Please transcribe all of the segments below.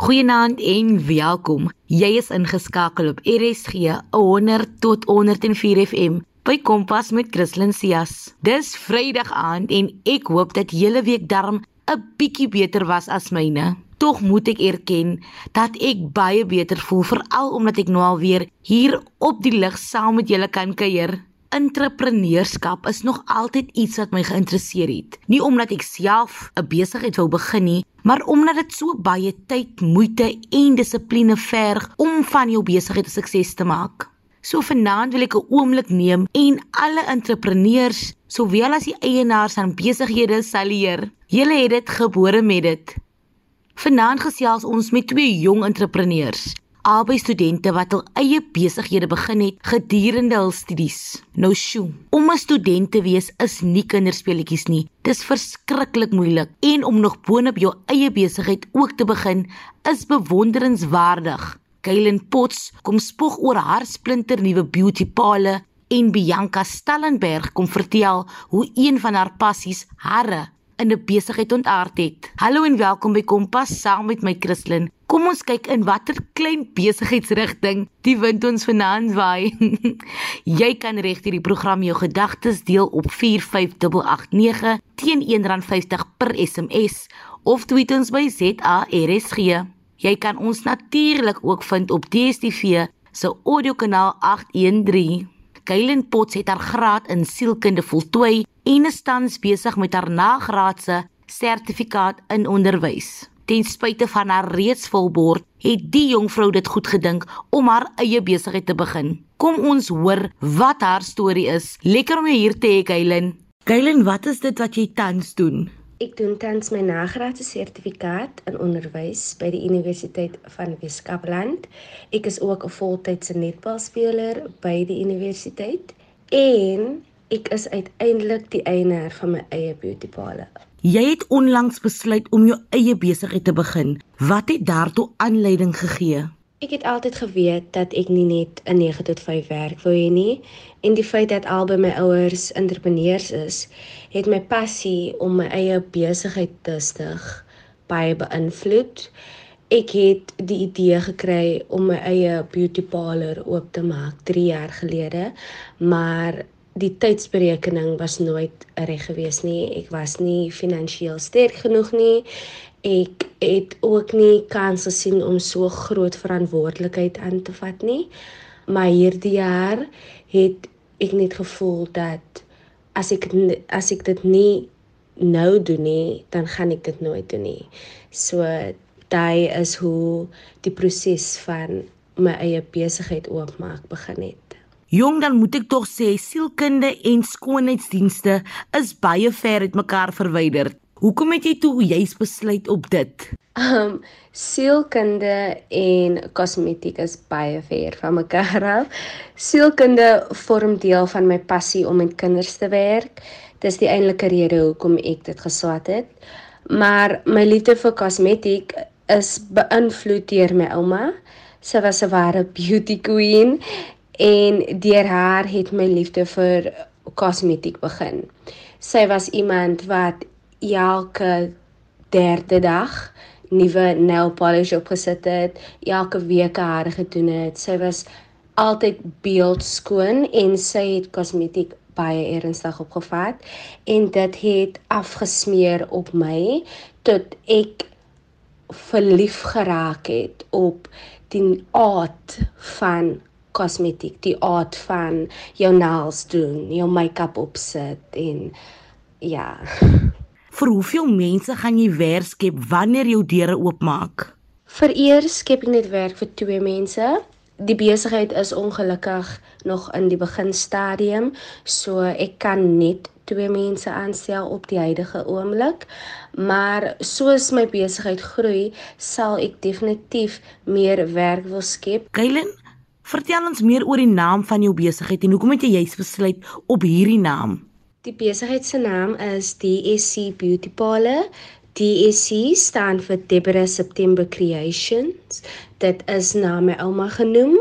Goeienaand en welkom. Jy is ingeskakel op RSG 100 tot 104 FM by Kompas met Christlyn Cias. Dis Vrydag aand en ek hoop dat julle week darm 'n bietjie beter was as myne. Tog moet ek erken dat ek baie beter voel veral omdat ek nou al weer hier op die lig saam met julle kan kuier. Entrepreneurskap is nog altyd iets wat my geïnteresseer het. Nie omdat ek self 'n besigheid wou begin nie, maar omdat dit so baie tyd, moeite en dissipline verg om van jou besigheid 'n sukses te maak. So vanaand wil ek 'n oomblik neem en alle entrepreneurs, sowel as die eienaars van besighede sal leer. Julle het dit gebore met dit. Vanaand gesels ons met twee jong entrepreneurs albei studente wat hul eie besighede begin het gedurende hul studies. Nou sjoe, om 'n student te wees is nie kinderspeletjies nie. Dis verskriklik moeilik en om nog boonop jou eie besigheid ook te begin is bewonderenswaardig. Kaylen Potts kom spog oor haar splinter nuwe beauty parlor en Bianca Stellenberg kom vertel hoe een van haar passies hare in 'n besigheid ontaard het. Hallo en welkom by Kompas saam met my Christlyn. Kom ons kyk in watter klein besigheidsrigting die wind ons vanaand waai. jy kan reg hierdie program jou gedagtes deel op 45889 teen R1.50 per SMS of tweet ons by ZARSG. Jy kan ons natuurlik ook vind op DStv se audiokanaal 813. Kaylen Potts het haar graad in sielkunde voltooi en is tans besig met haar nagraadse sertifikaat in onderwys. Ten spyte van haar reeds volbord, het die jong vrou dit goed gedink om haar eie besigheid te begin. Kom ons hoor wat haar storie is. Lekker om jou hier te hê, Kaylen. Kaylen, wat is dit wat jy tans doen? Ek doen tans my nagraadse sertifikaat in onderwys by die Universiteit van Weskaapland. Ek is ook 'n voltydse netbalspeler by die universiteit en ek is uiteindelik die eienaar van my eie beauty parlor. Jy het onlangs besluit om jou eie besigheid te begin. Wat het daartoe aanleiding gegee? Ek het altyd geweet dat ek nie net 'n 9 tot 5 werk wil hê nie en die feit dat albei my ouers entrepreneurs is, het my passie om my eie besigheid te stig baie beïnvloed. Ek het die idee gekry om my eie beauty parlor oop te maak 3 jaar gelede, maar die tydsberekening was nooit reg gewees nie. Ek was nie finansiëel sterk genoeg nie. Ek het ook nie kans gesien om so groot verantwoordelikheid aan te vat nie. Maar hierdie jaar het ek net gevoel dat as ek as ek dit nie nou doen nie, dan gaan ek dit nooit doen nie. So daai is hoe die proses van my eie besigheid oopmaak begin het. Jong dan moet ek tog sê sielkunde en skoonheidsdienste is baie ver uit mekaar verwyder. Hoekom het jy toe juis besluit op dit? Um sielkunde en kosmetiek is baie ver van mekaar af. Sielkunde vorm deel van my passie om met kinders te werk. Dis die eintlike rede hoekom ek dit geswat het. Maar my liefde vir kosmetiek is beïnvloed deur my ouma. Sy was 'n ware beauty queen en deur haar het my liefde vir kosmetiek begin. Sy was iemand wat elke derde dag nuwe nail polish opgesit het, elke week haar gedoen het. Sy was altyd beeldskoon en sy het kosmetiek baie ernstig opgevat en dit het afgesmeer op my tot ek verlief geraak het op die aard van kosmetiek, die aard van jou nails doen, jou make-up opsit en ja. Vir hoeveel mense gaan jy werk skep wanneer jou deure oopmaak? Vereers skep ek net werk vir twee mense. Die besigheid is ongelukkig nog in die beginstadium, so ek kan net twee mense aanstel op die huidige oomblik. Maar soos my besigheid groei, sal ek definitief meer werk wil skep. Kaylen, Vertel ons meer oor die naam van jou besigheid en hoekom het jy juist besluit op hierdie naam? Die besigheid se naam is DSC Beauty Parlor. DSC staan vir Deborah September Creations. Dit is na my ouma genoem.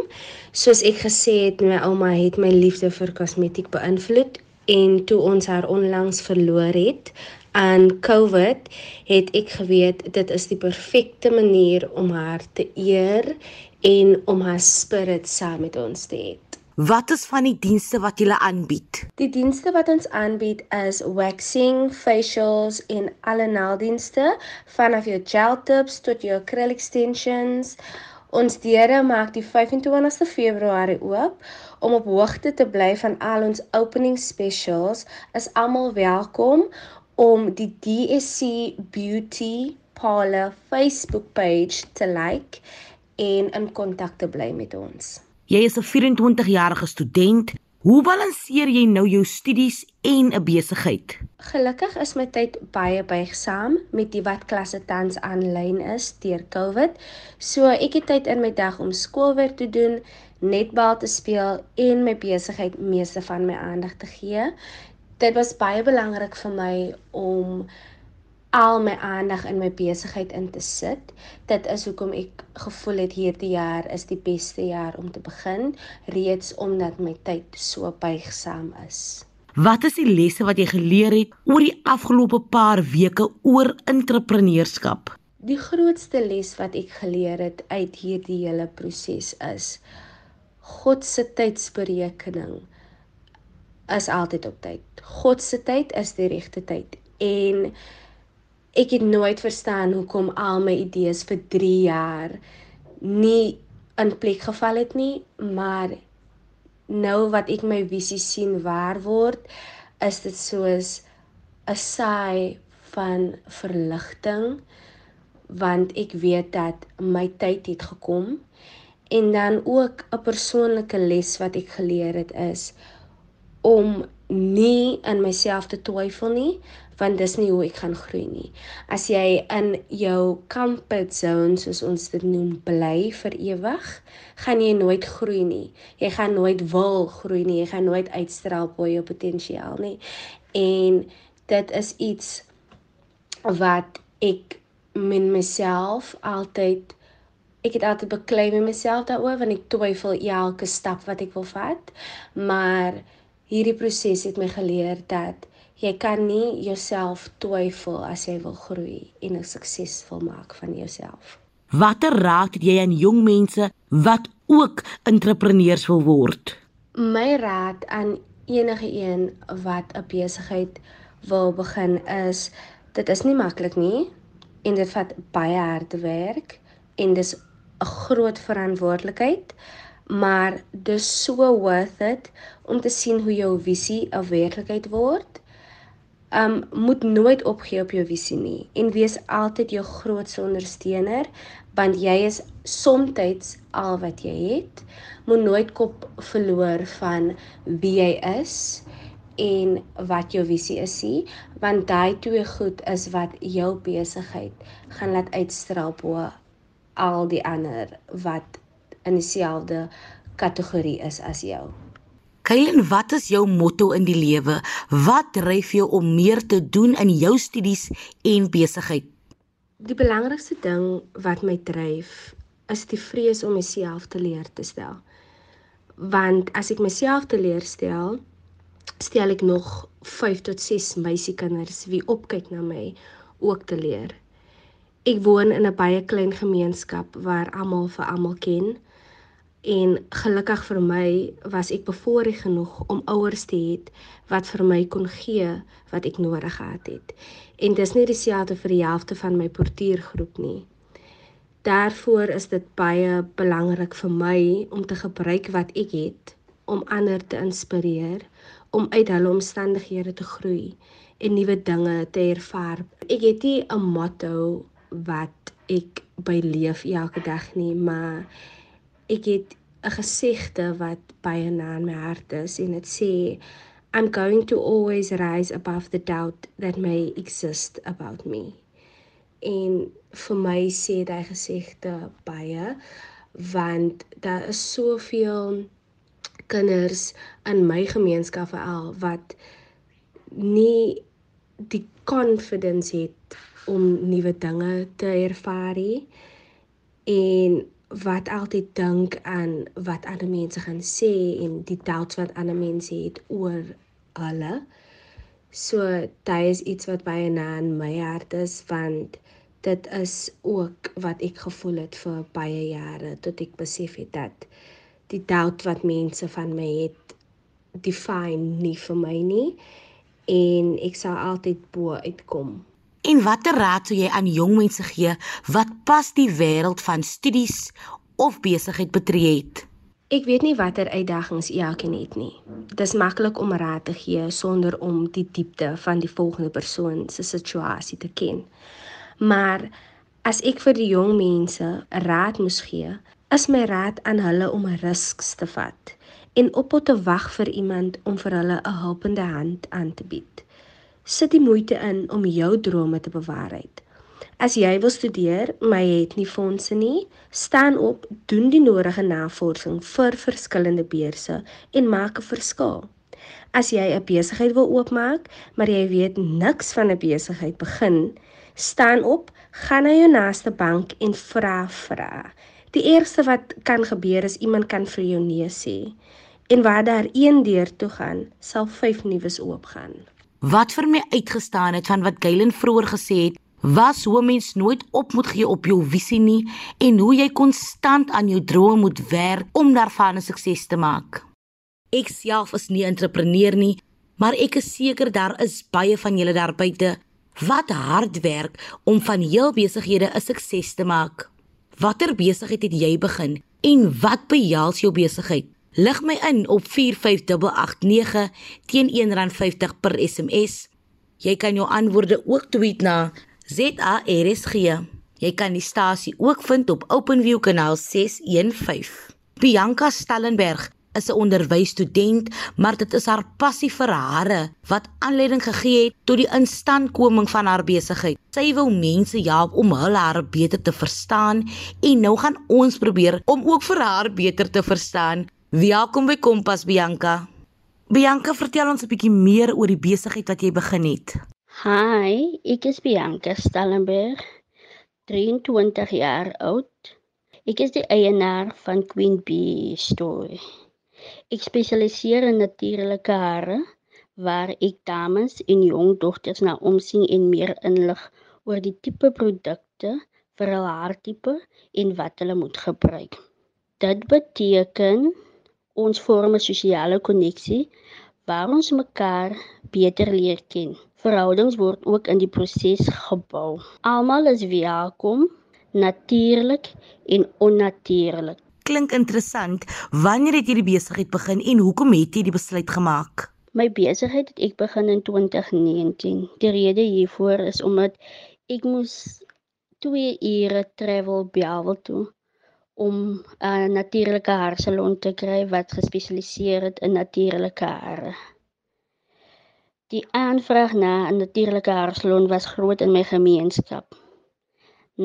Soos ek gesê het, my ouma het my liefde vir kosmetiek beïnvloed en toe ons haar onlangs verloor het, aan COVID het ek geweet dit is die perfekte manier om haar te eer en om haar spirit saam met ons te hê. Wat is van die dienste wat jy aanbied? Die dienste wat ons aanbied is waxing, facials en alle naildienste, vanaf jou gel tips tot jou acrylic extensions. Ons deure maak die 25ste Februarie oop om op hoogte te bly van al ons opening specials. Is almal welkom om die DSC Beauty Parlor Facebook page te like en in kontak te bly met ons. Jy is 'n 24-jarige student. Hoe balanseer jy nou jou studies en 'n besigheid? Gelukkig is my tyd baie buigsaam met die wat klasse tans aanlyn is deur COVID. So ek het tyd in my dag om skoolwerk te doen, netbal te speel en my besigheid meeste van my aandag te gee dit was baie belangrik vir my om al my aandag in my besigheid in te sit. Dit is hoekom ek gevoel het hierdie jaar is die beste jaar om te begin, reeds omdat my tyd so buigsaam is. Wat is die lesse wat jy geleer het oor die afgelope paar weke oor entrepreneurskap? Die grootste les wat ek geleer het uit hierdie hele proses is God se tydsberekening is altyd op tyd. God se tyd is die regte tyd. En ek het nooit verstaan hoekom al my idees vir 3 jaar nie in plek geval het nie, maar nou wat ek my visie sien waar word, is dit soos 'n saai van verligting want ek weet dat my tyd het gekom. En dan ook 'n persoonlike les wat ek geleer het is om nie in myself te twyfel nie want dis nie hoe ek gaan groei nie. As jy in jou comfort zone soos ons dit noem bly vir ewig, gaan jy nooit groei nie. Jy gaan nooit wil groei nie. Jy gaan nooit uitstraal op jou potensiaal nie. En dit is iets wat ek min myself altyd ek het altyd beklei met myself daaroor want ek twyfel elke stap wat ek wil vat. Maar hierdie proses het my geleer dat jy kan nie jouself twyfel as jy wil groei en 'n suksesvol maak van jouself. Watter raad het jy aan jong mense wat ook entrepreneurs wil word? My raad aan enige een wat 'n besigheid wil begin is dit is nie maklik nie en dit vat baie harde werk en dis 'n groot verantwoordelikheid maar dis so worth it om te sien hoe jou visie 'n werklikheid word. Um moet nooit opgee op jou visie nie en wees altyd jou grootste ondersteuner want jy is soms al wat jy het. Moet nooit kop verloor van wie jy is en wat jou visie is nie want daai twee goed is wat jou besigheid gaan laat uitstraal bo al die ander wat in dieselfde kategorie is as jou. Kylen, wat is jou motto in die lewe? Wat dryf jou om meer te doen in jou studies en besigheid? Die belangrikste ding wat my dryf is die vrees om myself te leer te stel. Want as ek myself te leer stel, stel ek nog 5 tot 6 meisiekinders wie opkyk na my ook te leer. Ek woon in 'n baie klein gemeenskap waar almal vir almal ken. En gelukkig vir my was ek bevoorreg genoeg om ouers te hê wat vir my kon gee wat ek nodig gehad het. En dis nie dieselfde vir die helfte van my portiergroep nie. Daarvoor is dit baie belangrik vir my om te gebruik wat ek het om ander te inspireer om uit hulle omstandighede te groei en nuwe dinge te ervaar. Ek het nie 'n motto wat ek by leef elke dag nie, maar ek het 'n gesegde wat baie na in my hart is en dit sê I'm going to always rise above the doubt that may exist about me. En vir my sê daai gesegde baie want daar is soveel kinders in my gemeenskap veral wat nie die confidence het om nuwe dinge te ervaar nie en wat altyd dink aan wat ander mense gaan sê en die doubts wat ander mense het oor hulle So dit is iets wat baie na in my hart is want dit is ook wat ek gevoel het vir baie jare tot ek besef het dat die doubt wat mense van my het define nie vir my nie en ek sal altyd bo uitkom. En watter raad sou jy aan jong mense gee wat pas die wêreld van studies of besigheid betree het? Ek weet nie watter uitdagings elkeen het nie. Dit is maklik om raad te gee sonder om die diepte van die volgende persoon se situasie te ken. Maar as ek vir die jong mense raad moes gee, is my raad aan hulle om risks te vat en op te wag vir iemand om vir hulle 'n helpende hand aan te bied. Sit die moeite in om jou drome te bewaarheid. As jy wil studeer, maar jy het nie fondse nie, staan op, doen die nodige navorsing vir verskillende beurse en maak 'n verskil. As jy 'n besigheid wil oopmaak, maar jy weet niks van 'n besigheid begin, staan op, gaan na jou naaste bank en vra vra. Die eerste wat kan gebeur is iemand kan vir jou nee sê. En waar daar een deur toe gaan, sal vyf nuus oopgaan. Wat vir my uitgestaan het van wat Gailen vroeër gesê het, was hoe mens nooit op moet gee op jou visie nie en hoe jy konstant aan jou drome moet werk om daarvan 'n sukses te maak. Ek self is nie 'n entrepreneur nie, maar ek is seker daar is baie van julle daar buite wat hard werk om van heel besighede 'n sukses te maak. Watter besigheid het jy begin en wat behels jou besigheid? Lig my in op 45889 teen R1.50 per SMS. Jy kan jou antwoorde ook tweet na ZARSG. Jy kan die stasie ook vind op OpenView kanaal 615. Bianca Stellenberg is 'n onderwysstudent, maar dit is haar passie vir hare wat aanleiding gegee het tot die instandkoming van haar besigheid. Sy wil mense help om hul hare beter te verstaan en nou gaan ons probeer om ook vir haar beter te verstaan. Welkom by Kompas Bianca. Bianca, vertel ons 'n bietjie meer oor die besigheid wat jy begin het. Hi, ek is Bianca Stellenberg, 23 jaar oud. Ek is die eienaar van Queen Bee Store. Ek spesialiseer in natuurlike hare waar ek dames en jong dogters na omsien en meer inlig oor die tipe produkte vir hul haartipe en wat hulle moet gebruik. Dit beteken ons vorm 'n sosiale koneksie waar ons mekaar beter leer ken. Verhoudings word ook in die proses gebou. Almal is welkom, natuurlik en onnatuurlik. Klink interessant. Wanneer het jy die besigheid begin en hoekom het jy die besluit gemaak? My besigheid het ek begin in 2019. Die rede hiervoor is omdat ek moes 2 ure travel Bellville toe om 'n natuurlike haarsalon te kry wat gespesialiseer het in natuurlike hare. Die aanvraag na 'n natuurlike haarsalon was groot in my gemeenskap.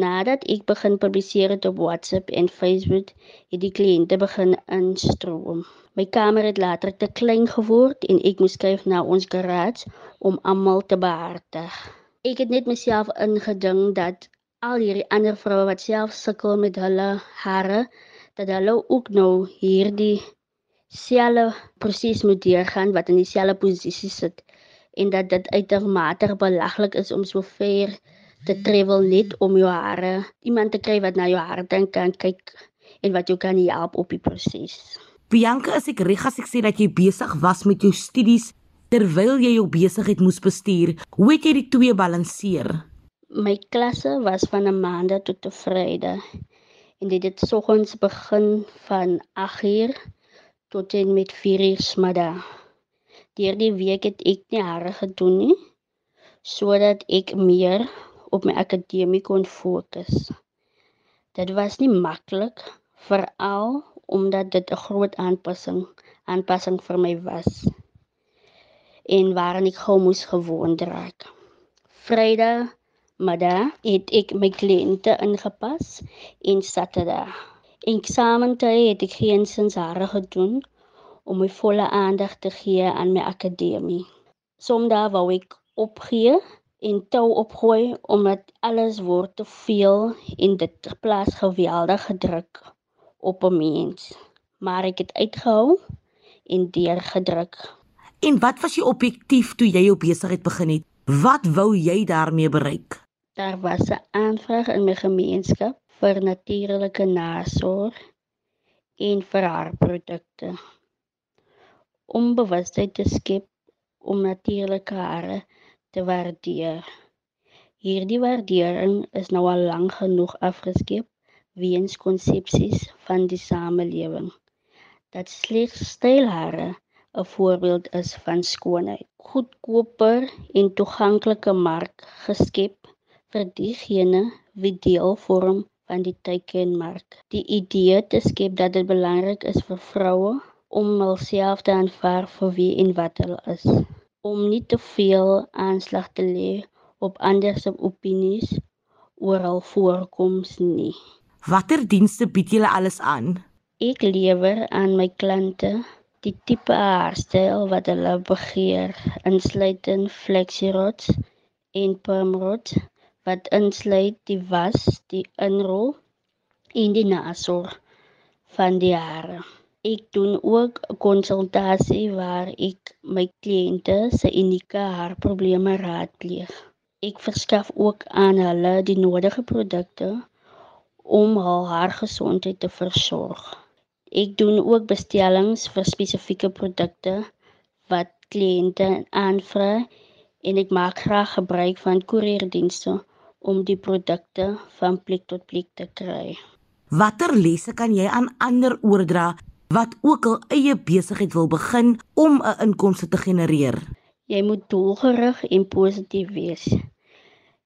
Nadat ek begin publiseer het op WhatsApp en Facebook, het die kliënte begin instroom. My kamer het later te klein geword en ek moes skuif na ons garage om almal te behartig. Ek het net myself ingeding dat al hierdie ander vroue wat self sukkel met hulle hare dat hulle ook nou hierdie selfe proses moet deurgaan wat in dieselfde posisie sit en dat dit uitermate belaglik is om so ver te travel net om jou hare iemand te kry wat na jou hare dink kan kyk en wat jou kan help op die proses. Bianca, as ek reg as ek sê dat jy besig was met jou studies terwyl jy jou besigheid moes bestuur, hoe het jy die twee balanseer? My klasse was van 'n maandag tot 'n Vrydag en dit het soggens begin van 8uur tot en met 4uur smiddag. Deur die week het ek nie hare gedoen nie sodat ek meer op my akademie kon fokus. Dit was nie maklik veral omdat dit 'n groot aanpassing aanpassing vir my was en waaraan ek gou moes gewoond raak. Vrydag daar het ek my kliënte ingepas en Saterdag. En eksamentyd het ek geen sins hare gedoen om my volle aandag te gee aan my akademie. Sondag wou ek opgee en tou opgooi omdat alles word te veel en dit plaas geweldig gedruk op 'n mens. Maar ek het uitgehou en deurgedruk. En wat was jou objektief toe jy jou besigheid begin het? Wat wou jy daarmee bereik? Daar was 'n aanvraag in my gemeenskap vir natuurlike nasorg en vir haar produkte. Om bewustheid te skep om natuurlike hare te waardeer. Hierdie waardering is nou al lank genoeg afgeskep weens konsepsies van die samelewing dat slegs stylhare 'n voorbeeld is van skoonheid. Goedkoper en toeganklike mark geskep vir diegene wie deel vorm van die teikenmark. Die idee te skep dat dit belangrik is vir vroue om hulself te aanvaar vir wie en wat hulle is. Om nie te veel aanslag te lê op ander se opinies oor hul voorkoms nie. Watter dienste bied julle alles aan? Ek lewer aan my klante die tipe haarstyl wat hulle begeer, insluitend flexirods en permrods wat insluit die was, die inrol en die nasorg van die hare. Ek doen ook 'n konsultasie waar ek my kliënte se unieke haarprobleme raadpleeg. Ek verskaf ook aan hulle die nodige produkte om hul haargesondheid te versorg. Ek doen ook bestellings vir spesifieke produkte wat kliënte aanvra en ek maak graag gebruik van koerierdienste om die produkte van plek tot plek te kry. Watter lesse kan jy aan ander oordra wat ook al eie besigheid wil begin om 'n inkomste te genereer? Jy moet doelgerig en positief wees.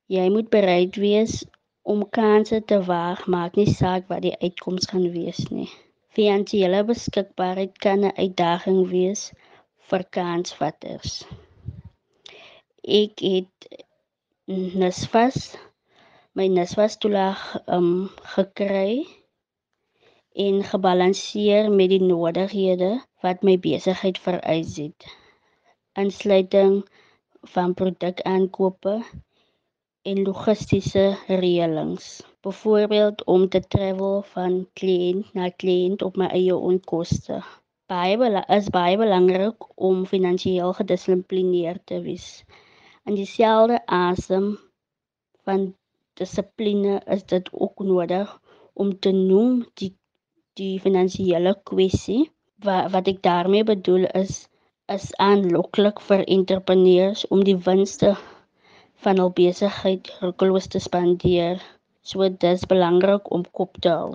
Jy moet bereid wees om kansse te waag, maak nie saak wat die uitkoms gaan wees nie. Finansiële beskikbaarheid kan 'n uitdaging wees vir kansvatters. Ek het Nasfas my Nasfas toelaag um gekry en gebalanseer met die noodighede wat my besigheid vereis het. Insluiting van produkaankope en logistiese reëlings. Byvoorbeeld om te travel van kliënt na kliënt op my eie onkoste. Baie is baie belangrik om finansiëel gedissiplineerd te wees. In dieselfde asem van dissipline is dit ook nodig om te noem die die finansiële kwessie wat wat ek daarmee bedoel is is aanloklik vir entrepreneurs om die winste van hul besigheid rukkeloos te spandeer. So dit is belangrik om kop te hou.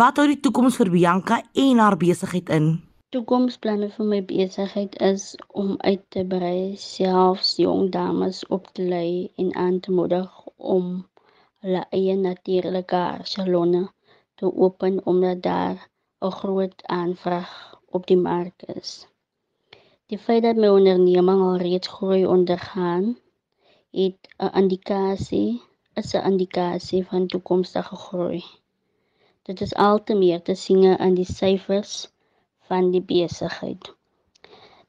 Wat hou die toekoms vir Bianca en haar besigheid in? Toekomsplanne vir my besigheid is om uit te brei, selfs jong dames op te lei en aan te moedig om hulle eie natuurlike salonne te open omdat daar 'n groot aanvraag op die mark is. Die feit dat my onderneming al reeds groei ondergaan, het 'n indikasie is 'n indikasie van toekomstige groei. Dit is al te meer te sien aan die syfers van die besigheid.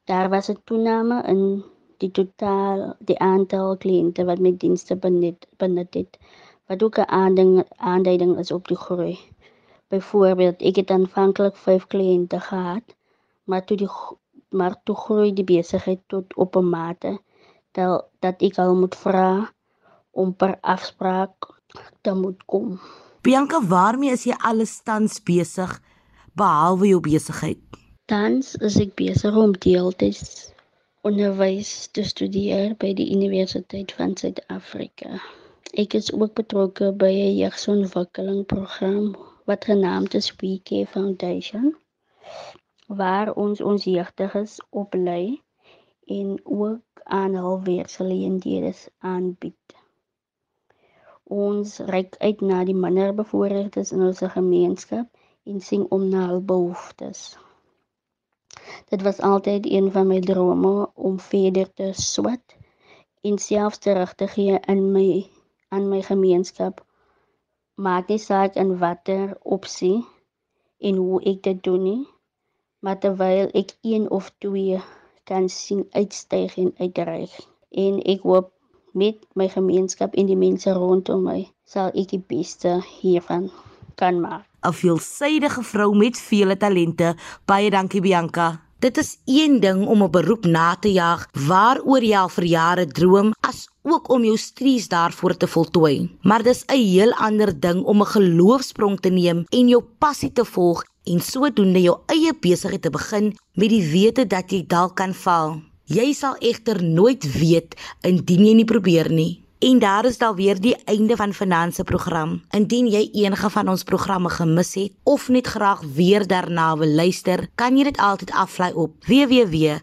Daar was 'n toename in die totaal die aantal kliënte wat my dienste benut benut het wat ook 'n aanding aanduiding is op die groei. Byvoorbeeld, ek het aanvanklik 5 kliënte gehad, maar toe die maar toe groei die besigheid tot op 'n mate dat dat ek al moet vra om per afspraak te moet kom. Bianca, waarmee is jy alles tans besig behalwe jou besigheid? Tans is ek besig om deeltyds onderwys te studeer by die Universiteit van Suid-Afrika. Ek is ook betrokke by 'n jeugontwikkelingsprogram wat genaamd is WeCare Foundation waar ons ons jeugdiges oplei en ook aan hul werksgeleenthede aanbied. Ons reik uit na die minder bevoorregtes in ons gemeenskap en sien om na hul behoeftes. Dit was altyd een van my drome om verder te swat en selfs terug te gee in my aan my gemeenskap. Maak nie saak in watter opsie en hoe ek dit doen nie, maar terwyl ek een of twee kan sien uitstyg en uitreik. En ek hoop met my gemeenskap en die mense rondom my sal ek die beste hiervan kan maak. 'n Veelsidige vrou met vele talente. Baie dankie Bianca. Dit is een ding om 'n beroep na te jaag waaroor jy al vir jare droom, as ook om jou studies daarvoor te voltooi. Maar dis 'n heel ander ding om 'n geloofsprong te neem en jou passie te volg en sodoende jou eie besigheid te begin met die wete dat jy dalk kan val. Jy sal egter nooit weet indien jy nie probeer nie. En daar is dan weer die einde van Finanse program. Indien jy enige van ons programme gemis het of net graag weer daarna wil luister, kan jy dit altyd aflaai op www.rsg.co.za.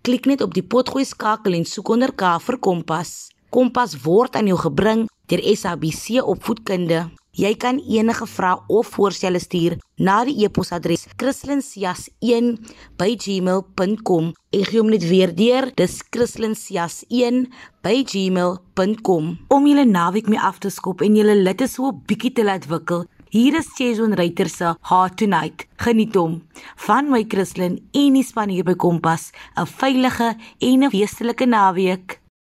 Klik net op die potgooi skakel en soek onder K vir Kompas. Kompas word aan jou gebring deur SABC Opvoedkunde. Jy kan enige vrae of voorstelle stuur na die e-posadres kristlyn.sias1@gmail.com. Ek gee hom net weer deur. Dis kristlyn.sias1@gmail.com. Om julle naweek mee af te skop en julle litte so 'n bietjie te laat wikkel. Hier is Jason Reiter se Heart Tonight. Geniet hom. Van my Kristlyn en die span hier by Kompas. 'n Veilige en 'n feestelike naweek.